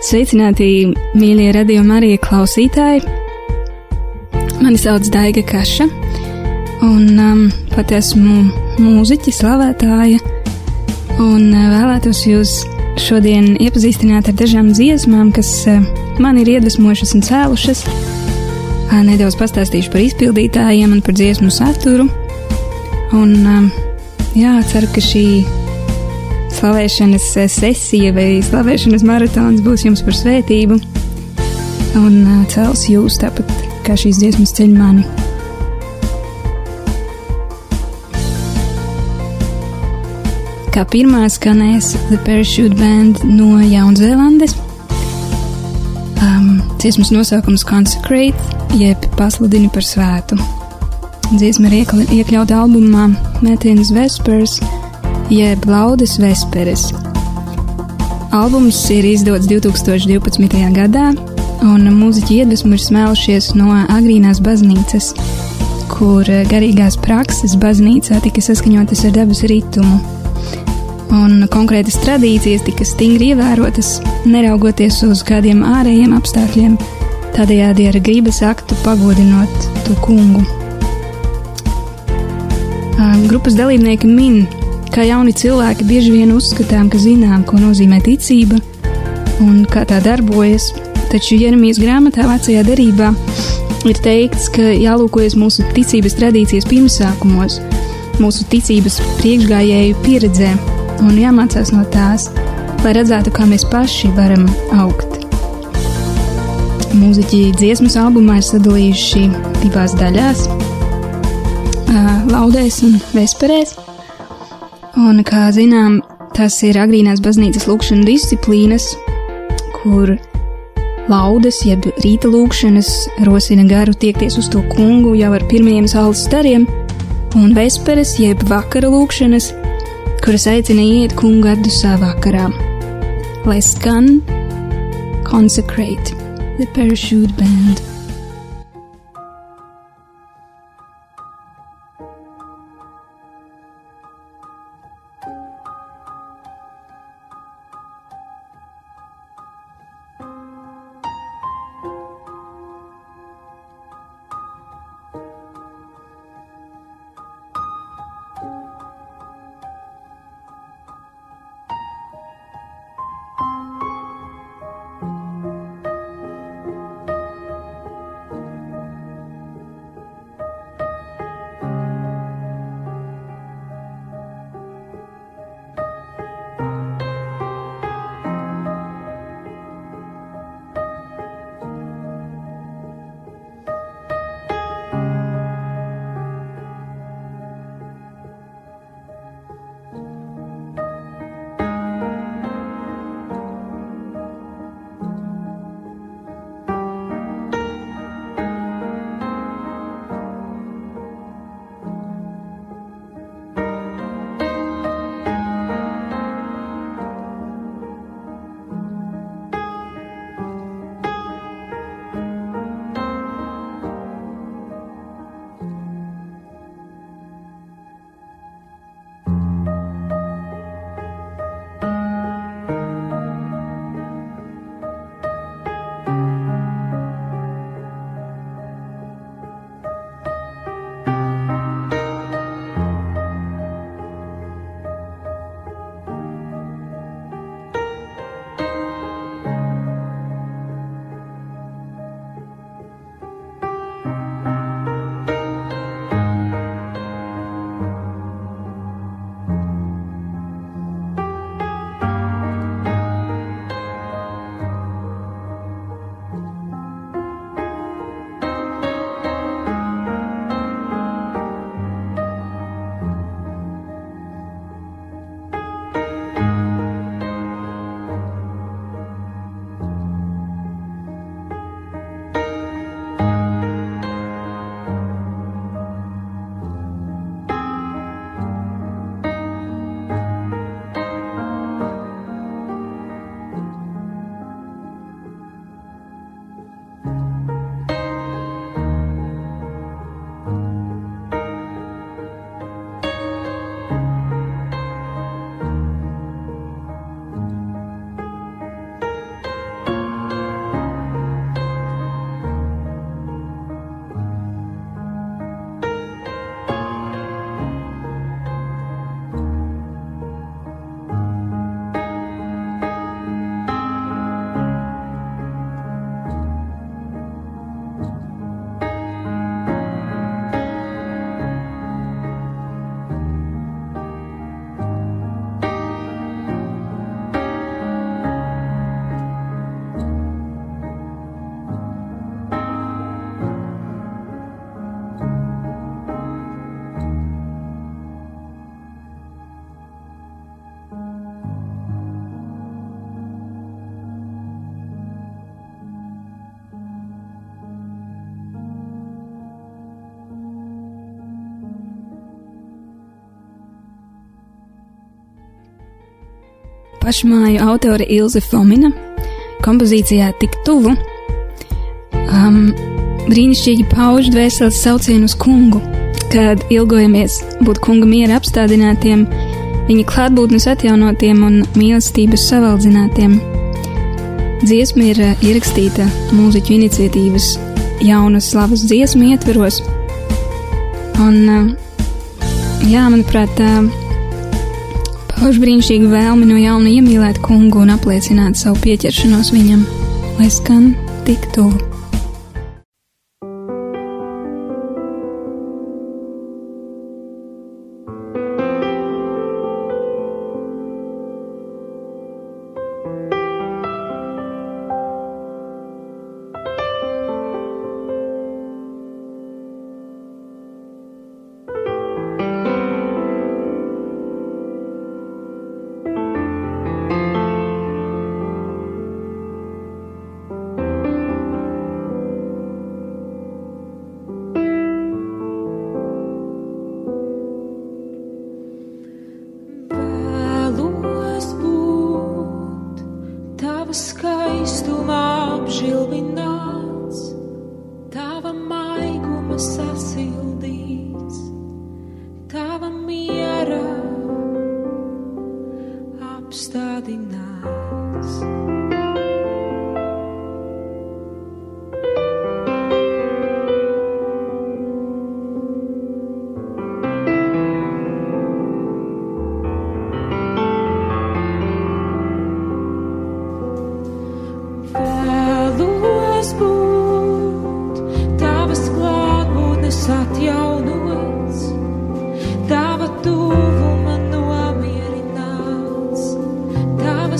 Sveicināti, mīļie radījuma arī klausītāji! Mani sauc Daiga Kaša, un um, pat esmu mūziķa, slavētāja, un uh, vēlētos jūs šodien iepazīstināt ar dažām dziesmām, kas uh, man ir iedvesmojušas un cēlušas. Uh, nedaudz pastāstīšu par izpildītājiem un par dziesmu saturu. Un, um, jā, ceru, ka šī slavēšanas eh, sesija vai slavēšanas maratons būs jums par svētību un uh, cels jūs tāpat kā šīs dziesmas ceļ mani. Kā pirmā skanēs The Parachute Band no Jaunzēlandes. Um, dziesmas nosaukums Consecrate, jeb pasludini par svētu. Dziesma ir iekļauta albumā Metins Vespers jeb Laudas Vesperes. Albums ir izdots 2012. gadā, un mūziķi iedvesmu ir smēlušies no agrīnās baznīcas, kur garīgās prakses baznīcā tika saskaņotas ar dabas ritmu. Un konkrētas tradīcijas tika stingri ievērotas, neraugoties uz kādiem ārējiem apstākļiem, tādējādi ar gribas aktu pagodinot to kungu. Grupas dalībnieki min, Kā jauni cilvēki bieži vien uzskatām, ka zinām, ko nozīmē ticība un kā tā darbojas, taču Jeremijas grāmatā vecajā derībā ir teikts, ka jālūkojas mūsu ticības tradīcijas pirmsākumos, mūsu ticības priekšgājēju pieredzē un jāmācās no tās, lai redzētu, kā mēs paši varam augt. Mūziķi dziesmas albumā ir sadalījuši divās daļās - laudēs un vesperēs. Un, kā zinām, tas ir agrīnās baznīcas lūkšana disciplīnas, kur laudes, jeb rīta lūkšanas rosina garu tiekties uz to kungu jau ar pirmajiem saules stariem, un vesperes, jeb vakara lūkšanas, kuras aicina iet kungu atdusā vakarā. Lai skan Consecrate the Parachute Band. Pašmāju autore Ilze Fomina kompozīcijā Tik tuvu. Um, brīnišķīgi pauž dvēseles saucienu uz kungu, kad ilgojamies būt kunga miera apstādinātiem, viņa klātbūtnes atjaunotiem un mīlestības savaldzinātiem. Dziesma ir uh, ierakstīta mūziķu iniciatīvas jaunas slavas dziesmu ietveros, un uh, jā, manuprāt, tā pauž brīnišķīgu vēlmi no jauna iemīlēt kungu un apliecināt savu pieķeršanos viņam, lai skan tik tuvu.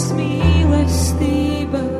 Tuvu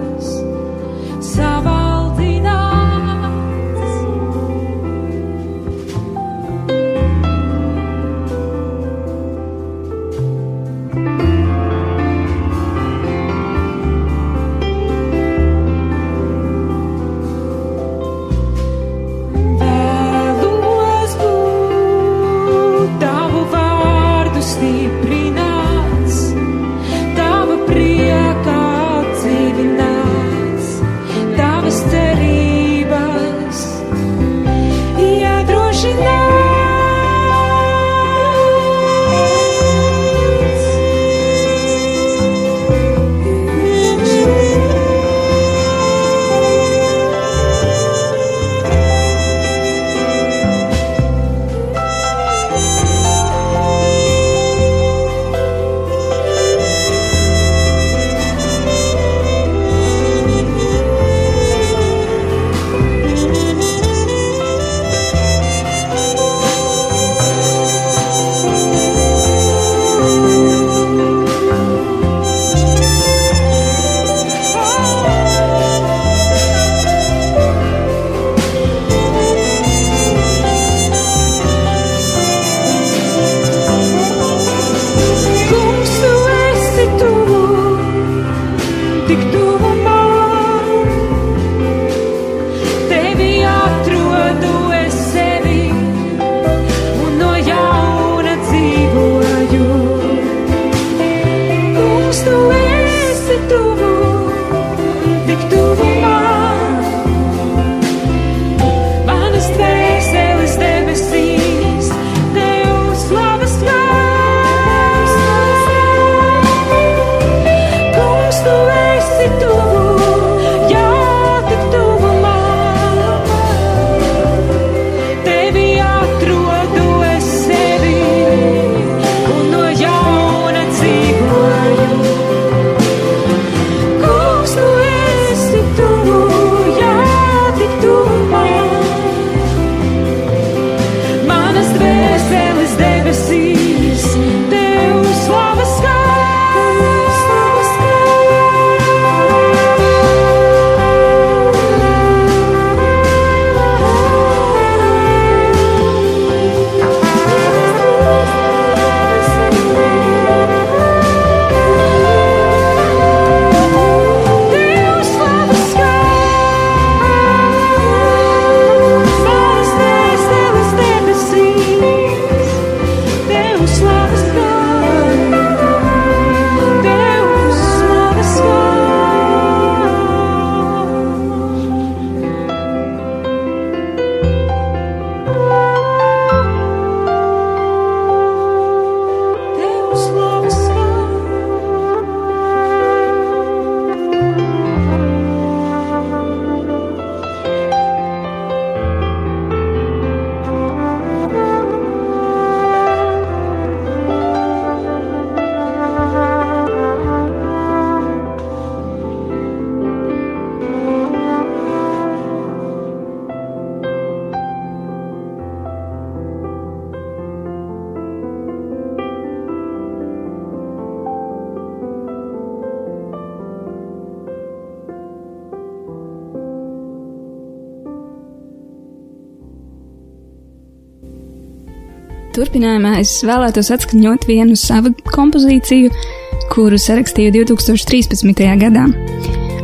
Turpinājumā es vēlētos atskaņot vienu savu kompozīciju, kuru sarakstīju 2013. gadā.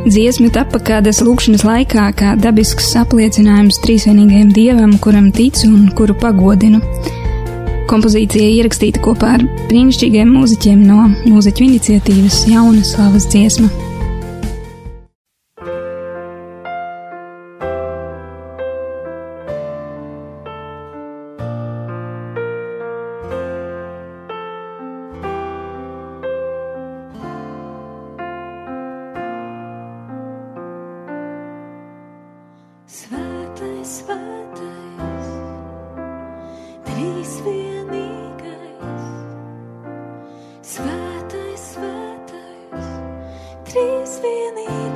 Dziesma tapa kādas lūkšanas laikā, kā dabisks apliecinājums trīsvienīgajam dievam, kuram ticu un kuru pagodinu. Kompozīcija ierakstīta kopā ar brīnišķīgiem mūziķiem no mūziķu iniciatīvas Jauna Slavas dziesma. really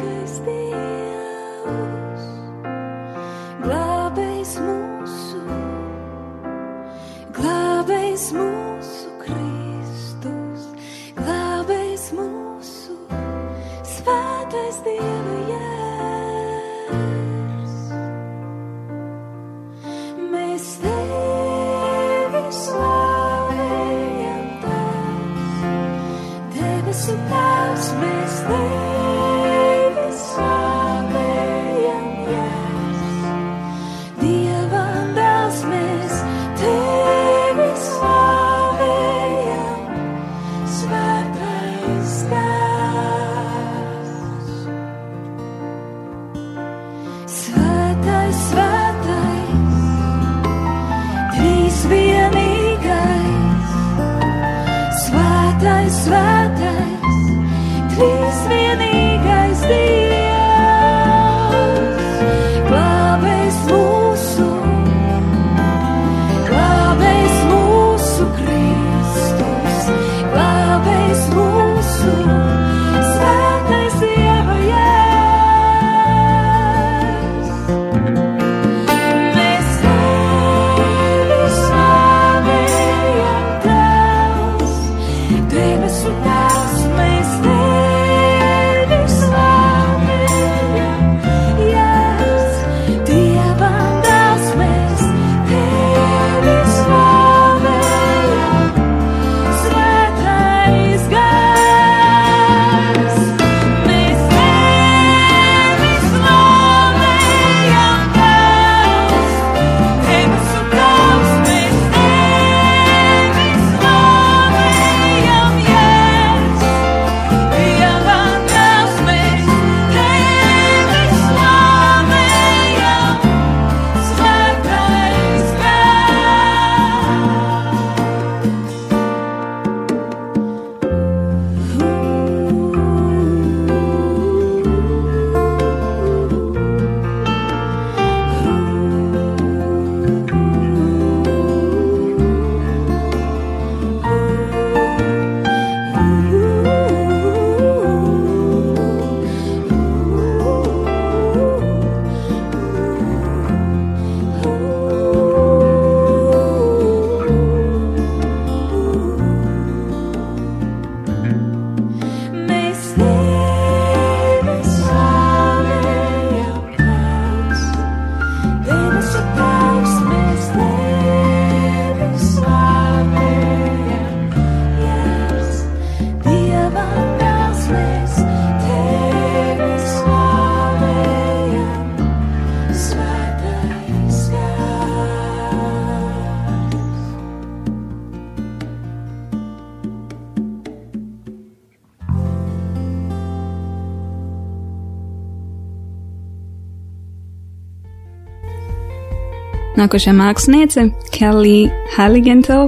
Nākošā māksliniece - Kelly Halligenthal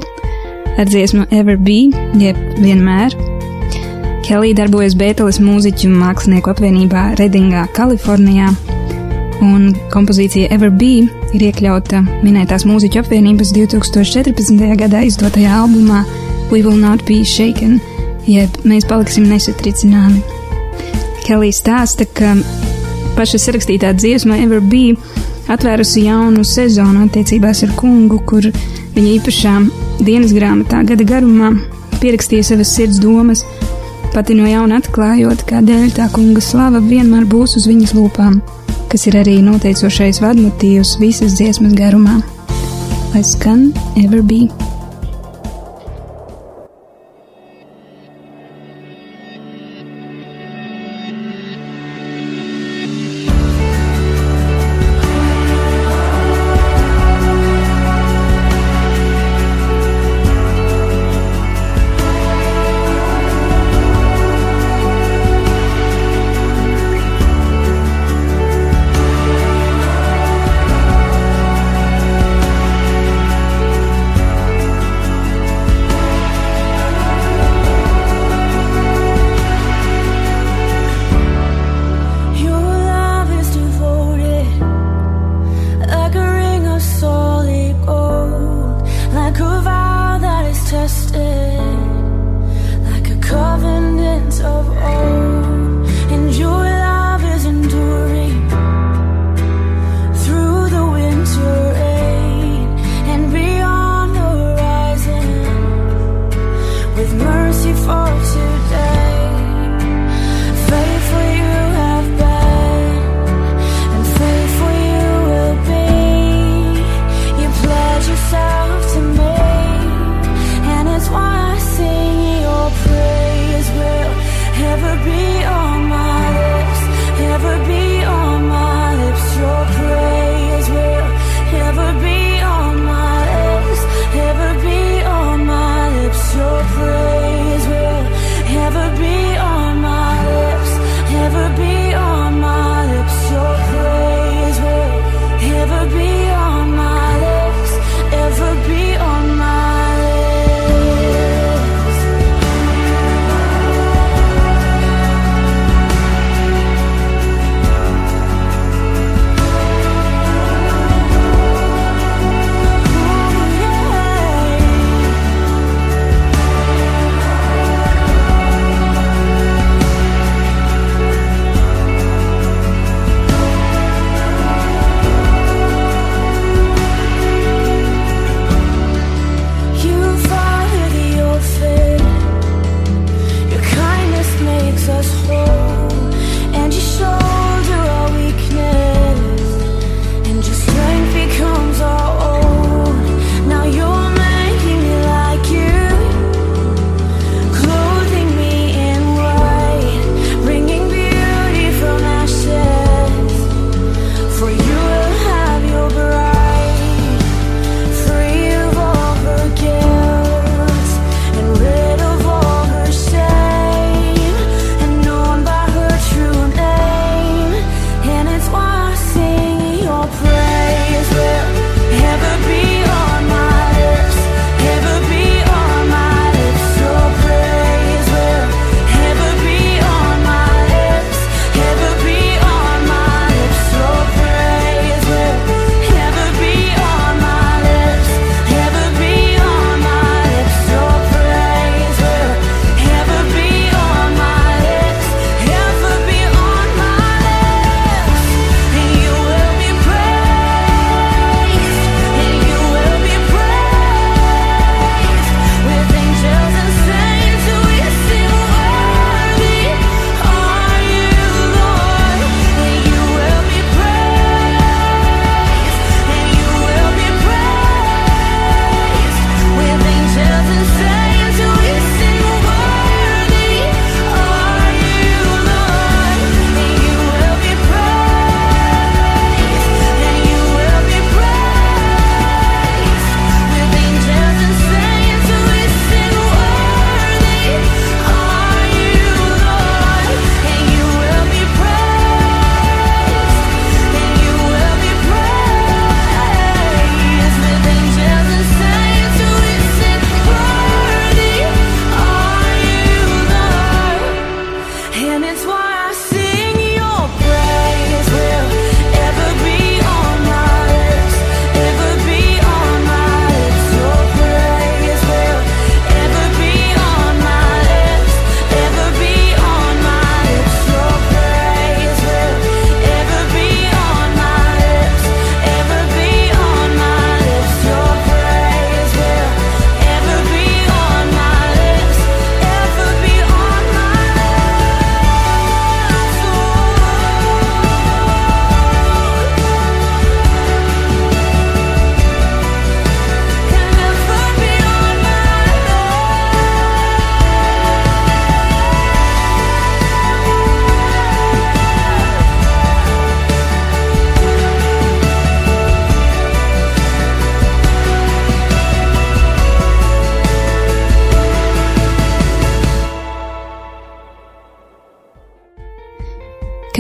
ar dziesmu Ever Be, jeb vienmēr. Kelly darbojas Bēteles mūziķu un mākslinieku apvienībā Redingā, Kalifornijā, un kompozīcija Ever Be ir iekļauta minētās mūziķu apvienības 2014. gadā izdotajā albumā We Will Not Be Shaken, jeb Mēs paliksim nesatricināmi. Kelly stāsta, ka paša sarakstītā dziesma Ever Be atvērusi jaunu sezonu attiecībās ar kungu, kur viņa īpašā dienas grāmatā gada garumā pierakstīja savas sirds domas, pati no jauna atklājot, kādēļ tā kunga slava vienmēr būs uz viņas lūpām, kas ir arī noteicošais vadmotīvs visas dziesmas garumā. Lai skan ever be!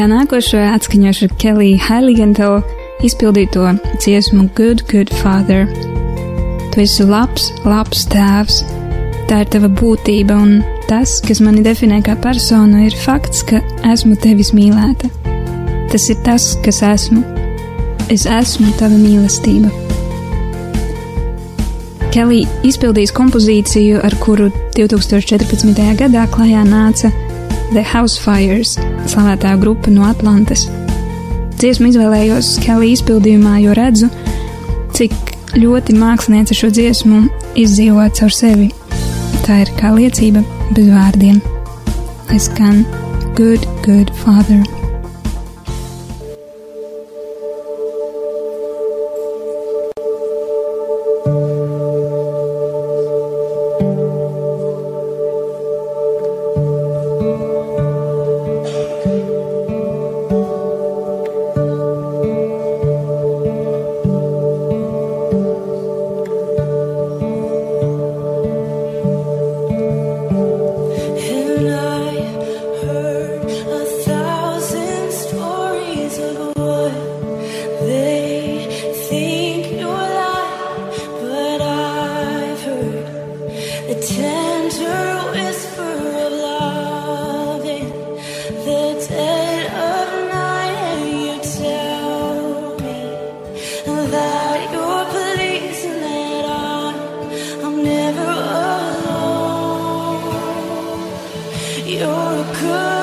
Kā nākošo atskaņošu Kelly Heiligenthal izpildīto dziesmu Good, Good Father. Tu esi labs, labs tēvs. Tā ir tava būtība, un tas, kas mani definē kā personu, ir fakts, ka esmu tevis mīlēta. Tas ir tas, kas esmu. Es esmu tava mīlestība. Kelly izpildīs kompozīciju, ar kuru 2014. gadā klajā nāca The Housefires, slavētā grupa no Atlantas. Dziesmu izvēlējos Kelly izpildījumā, jo redzu, cik ļoti māksliniece šo dziesmu izdzīvo caur sevi. Tā ir kā liecība bez vārdiem. Es skan Good, Good Father. You're a good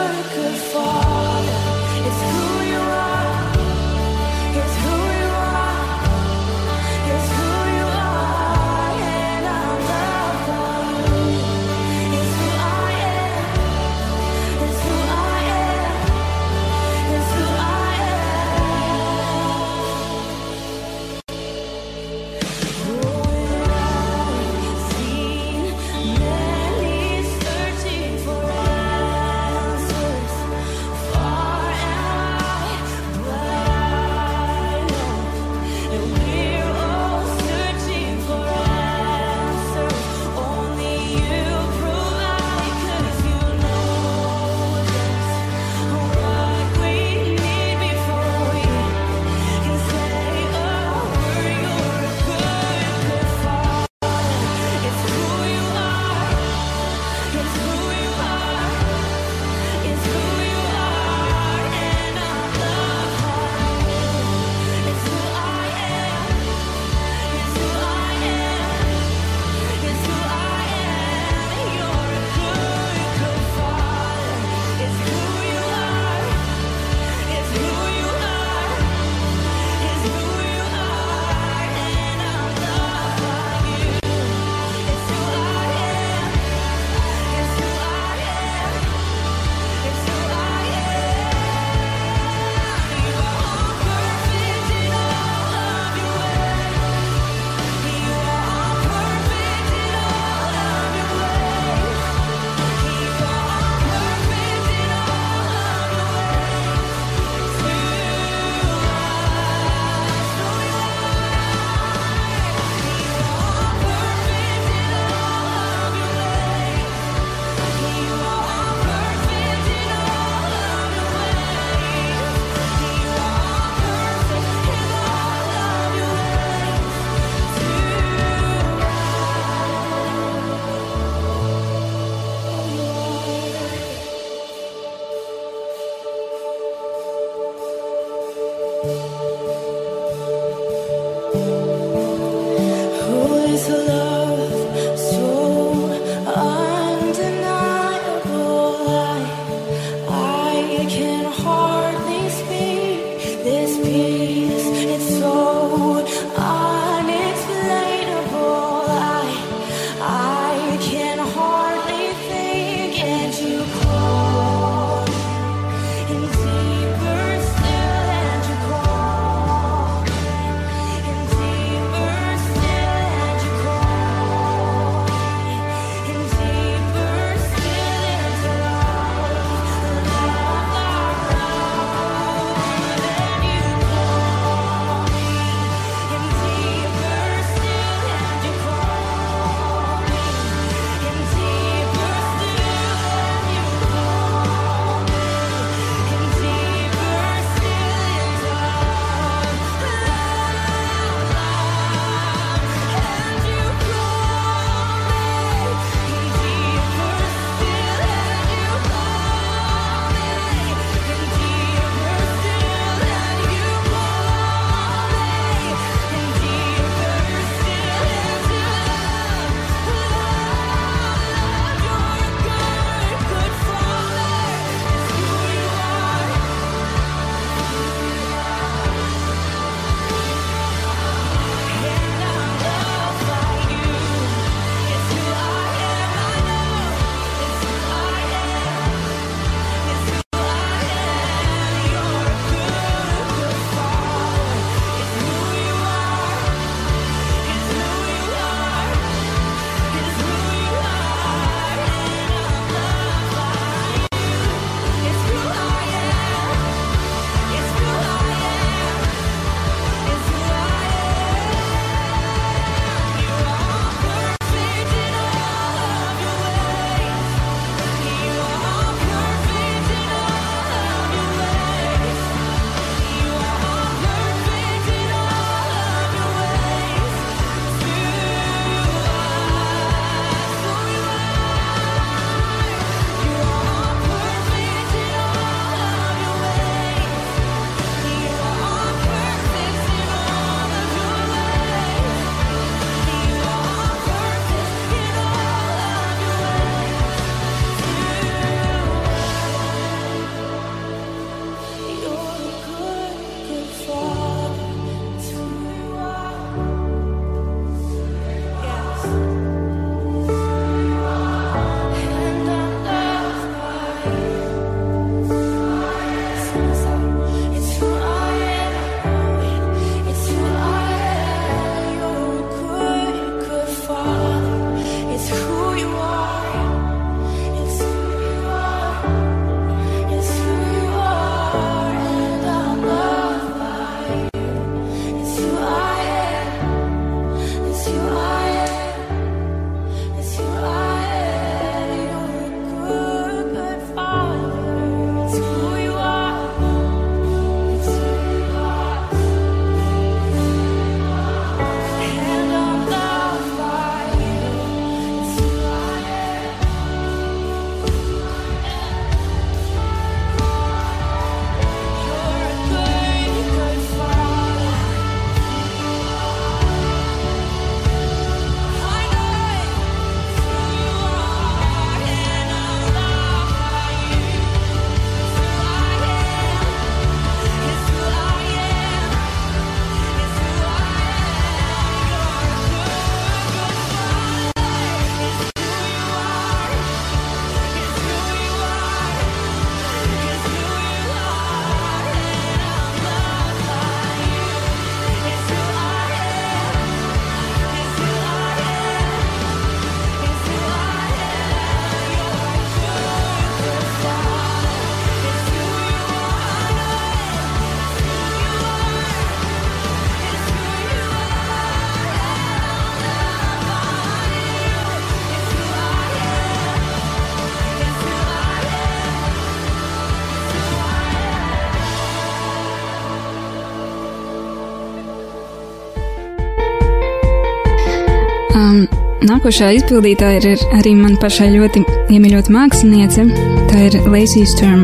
Nākošā izpildītāja ir arī man pašai ļoti iemīļota māksliniece. Tā ir Lacey Sturm.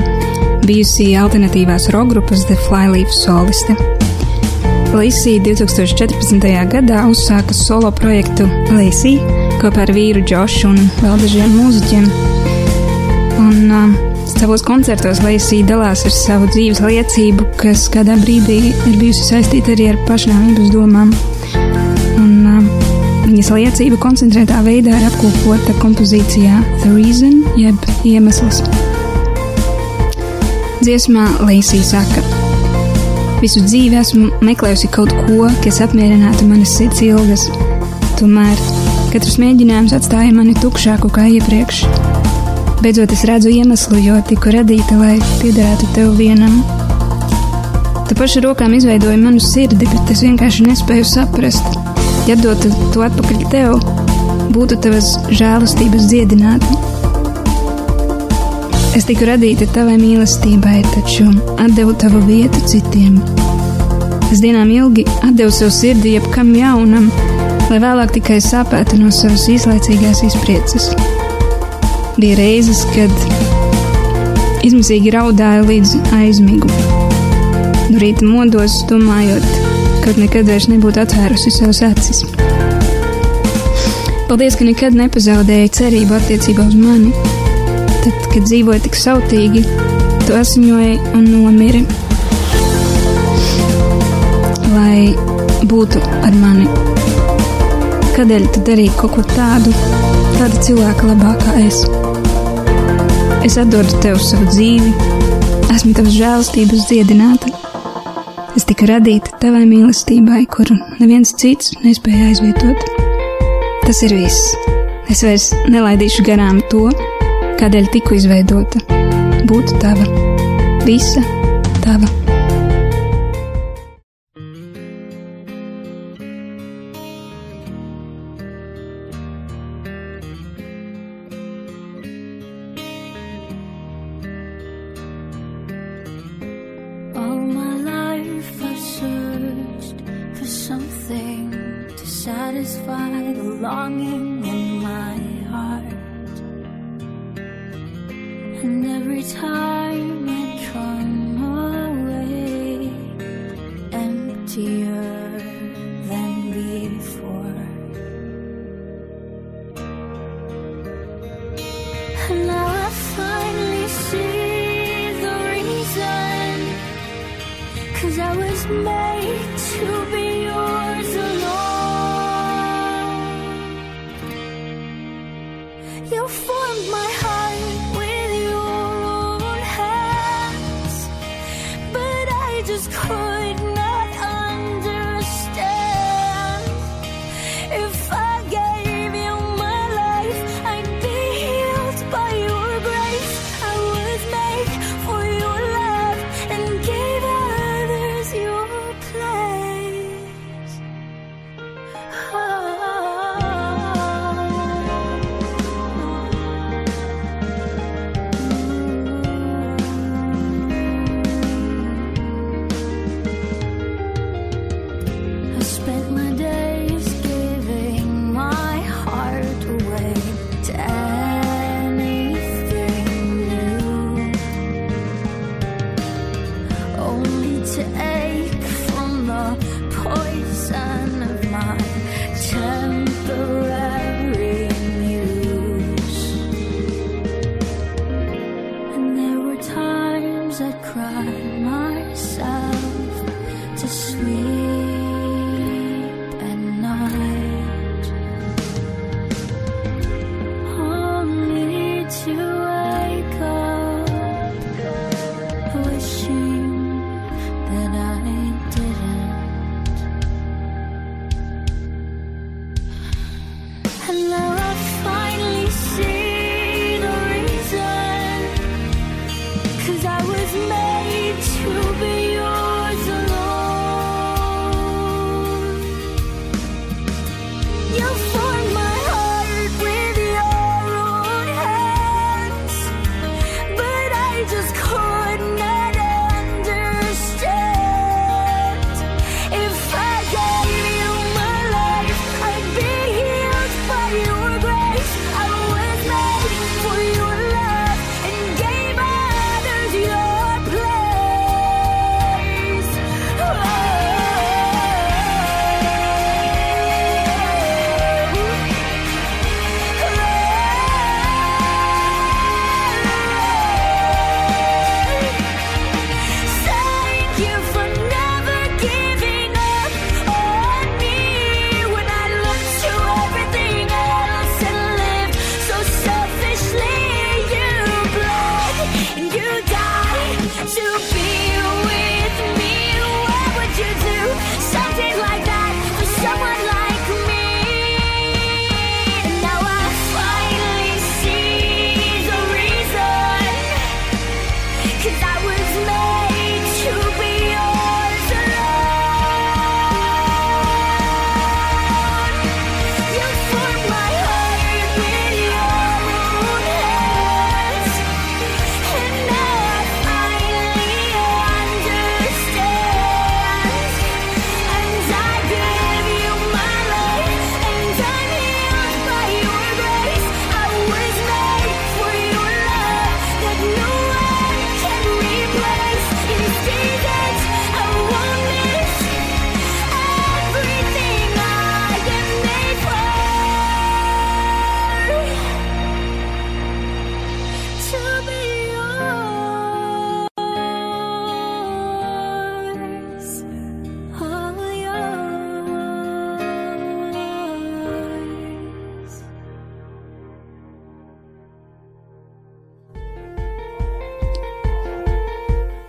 bijusī alternatīvās rockgrupas The Flyleaf soliste. Lēsija 2014. gadā uzsāka solo projektu Lēsija kopā ar vīru Džošu un vēl dažiem mūziķiem. Un uh, savos koncertos Lēsija dalās ar savu dzīves liecību, kas kādā brīdī ir bijusi saistīta arī ar pašnāvības domām. Viņas liecība koncentrētā veidā ir apkopota kompozīcijā The Reason, jeb iemesls. Dziesmā Lēsija saka, Visu dzīvi esmu meklējusi kaut ko, kas apmierinātu manas sirds ilgas. Tomēr katrs mēģinājums atstāja mani tukšāku kā iepriekš. Beidzot, es redzu iemeslu, jo tiku radīta, lai piederētu tev vienam. Tu pašu rokām izveidoji manu sirdi, bet es vienkārši nespēju saprast. Ja dotu to atpakaļ tev, būtu tavas žēlastības dziedināta. Es tiku radīta tavai mīlestībai, taču atdevu tavu vietu citiem. Es dienām ilgi atdevu savu sirdi jebkam jaunam, lai vēlāk tikai sāpētu no savas īslaicīgās izpriecas. Bija reizes, kad izmisīgi raudāju līdz aizmigu. No rīta modos, domājot, ka nekad vairs nebūtu atvērusi savas acis. Paldies, ka nekad nepazaudēji cerību attiecībā uz mani tad, kad dzīvoja tik sautīgi, tu asiņoji un nomiri. Lai būtu ar mani. Kādēļ tu darīji kaut ko tādu, tādu cilvēku labā kā es? Es atdodu tev savu dzīvi, esmu tavas žēlastības dziedināta. Es tiku radīta tavai mīlestībai, kuru neviens cits nespēja aizvietot. Tas ir viss. Es vairs nelaidīšu garām to, kādēļ tiku izveidota, būt tava, visa tava. satisfy the longing.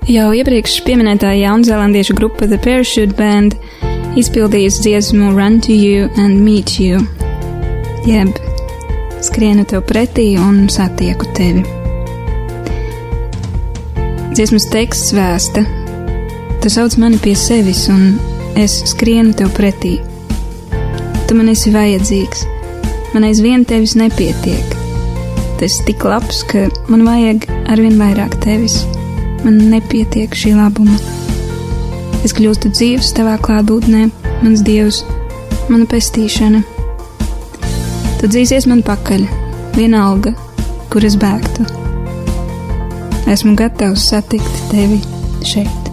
Jau iepriekš minētā jaunzēlandiešu grupa The Parachute Band izpildījusi dziesmu Run to You and Meet You, jeb skrienu tev pretī un satieku tevi. Dziesmas teksts vēsta: Tu sauc mani pie sevis, un es skrienu tev pretī. Tu man esi vajadzīgs, man aizvien tevis nepietiek. Tas tik labs, ka man vajag arvien vairāk tevis man nepietiek šī labuma. Es kļūstu dzīves tavā klātbūtnē, mans dievs, mana pestīšana. Tu dzīsies man pakaļ, vienalga, kur es bēgtu. Esmu gatavs satikt tevi šeit.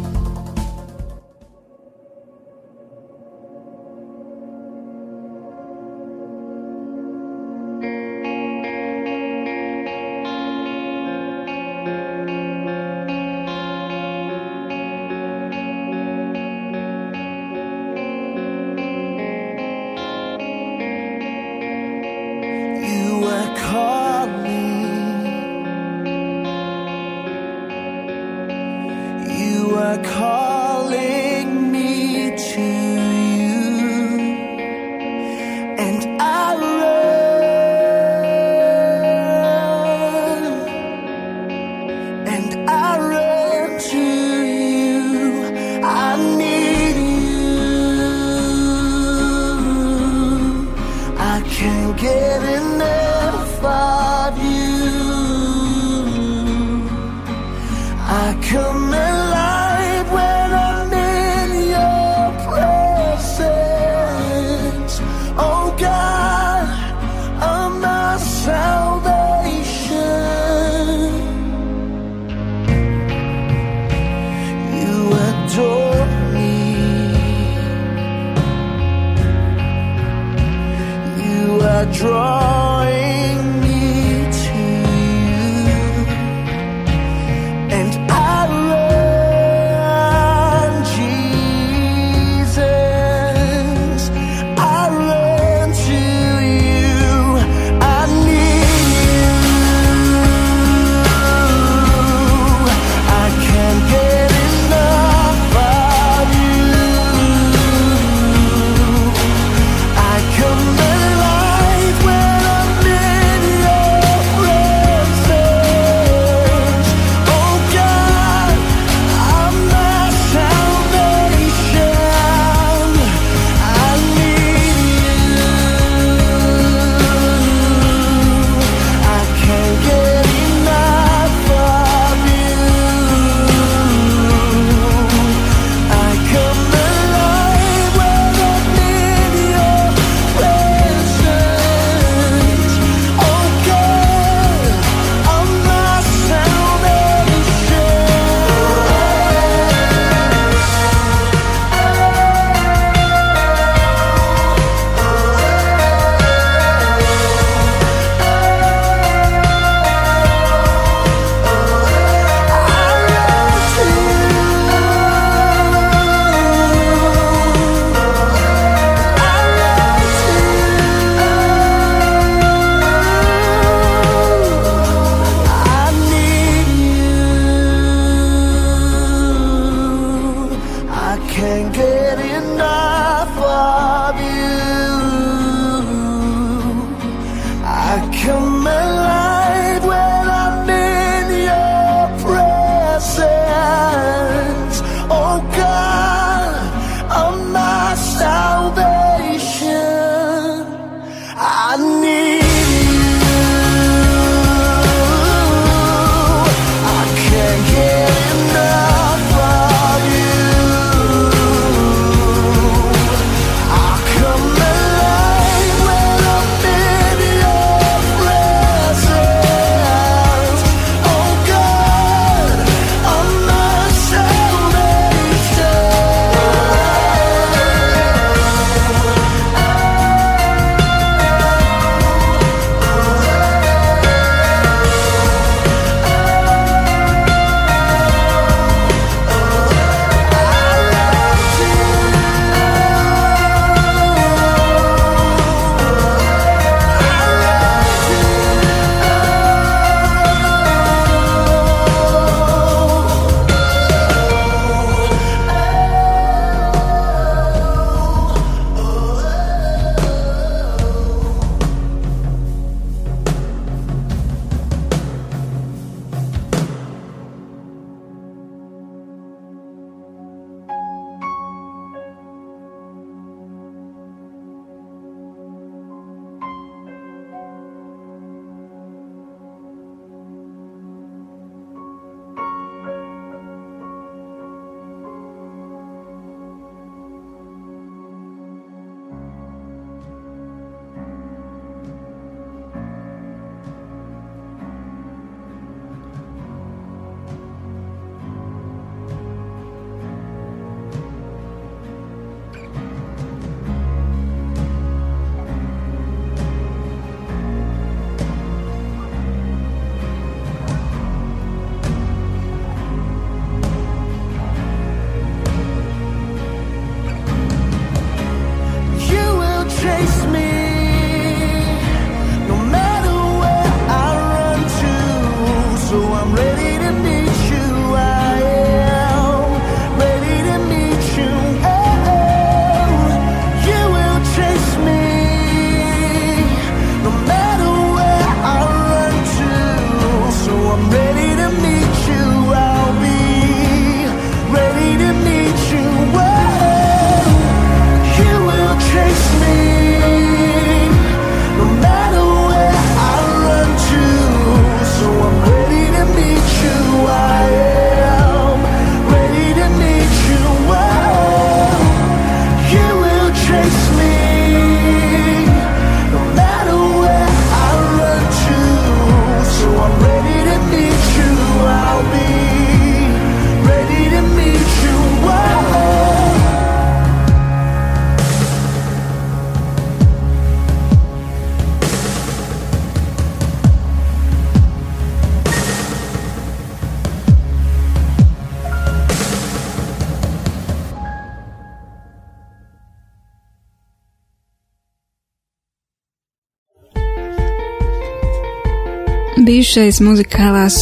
Bijušais muzikālās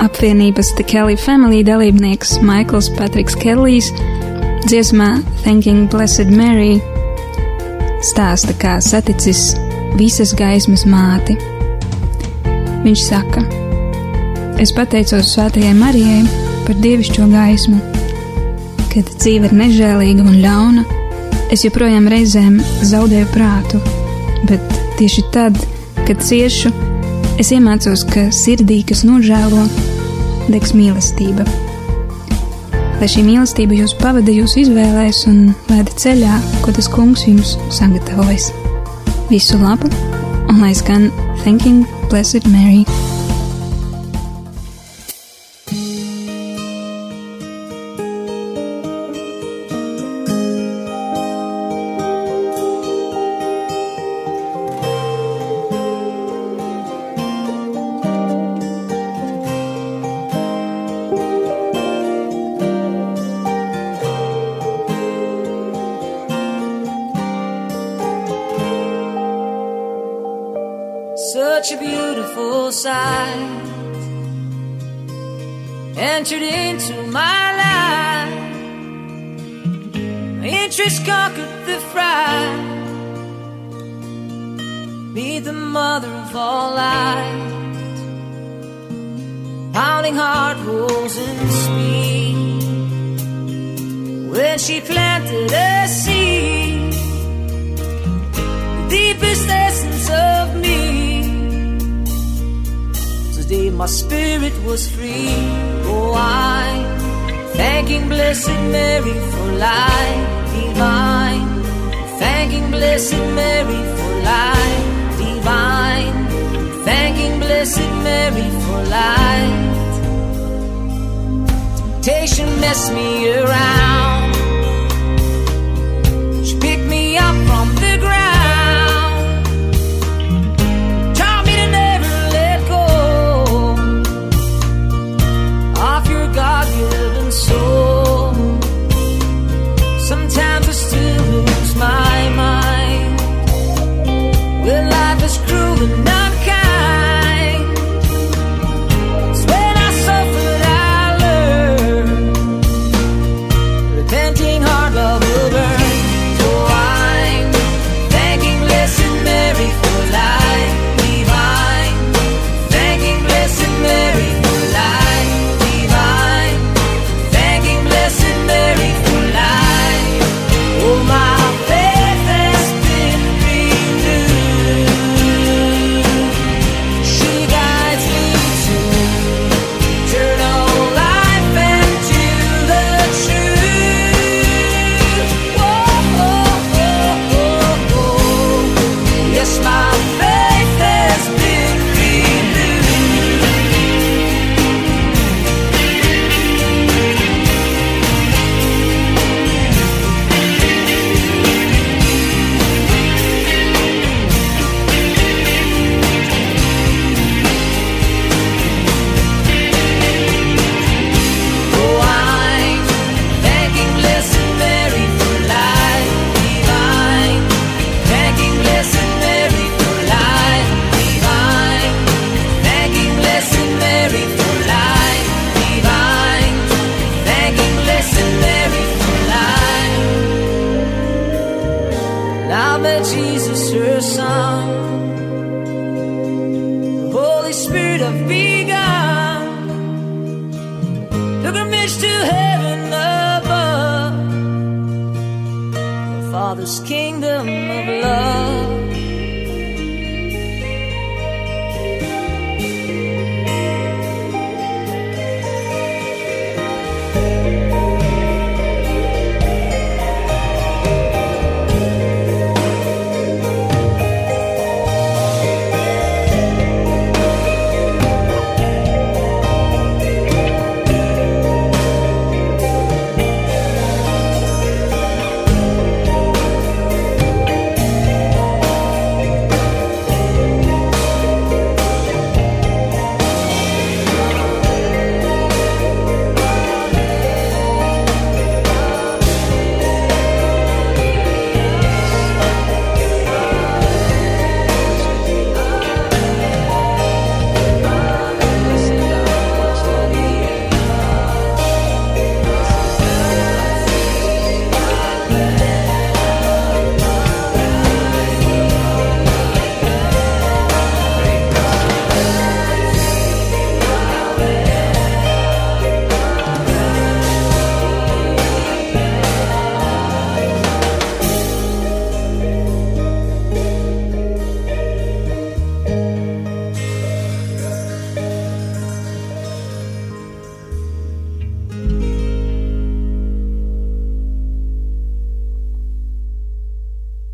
apvienības The Kelly Family dalībnieks Maikls Patriks Kellijs dziesmā Thanking Blessed Mary stāsta, kā saticis visas gaismas māti. Viņš saka: Es pateicos Svētajai Marijai par dievišķo gaismu. Kad dzīve ir nežēlīga un ļauna, es joprojām reizēm zaudēju prātu, bet tieši tad, kad ciešu, es iemācos, ka sirdī, kas nožēlo, degs mīlestība. Lai šī mīlestība jūs pavada jūsu izvēlēs un vēda ceļā, ko tas kungs jums sagatavojas. Visu labu, un lai skan Thanking Blessed Mary! Such a beautiful sight entered into my life. My interest conquered the fright. Be the mother of all light. Pounding heart rolls in speed. When she planted a seed, the deepest essence of my spirit was free. Oh, I'm thanking Blessed Mary for life divine. Thanking Blessed Mary for life divine. Thanking Blessed Mary for life. Temptation messed me around. Pilgrimage to heaven above, the Father's kingdom of love.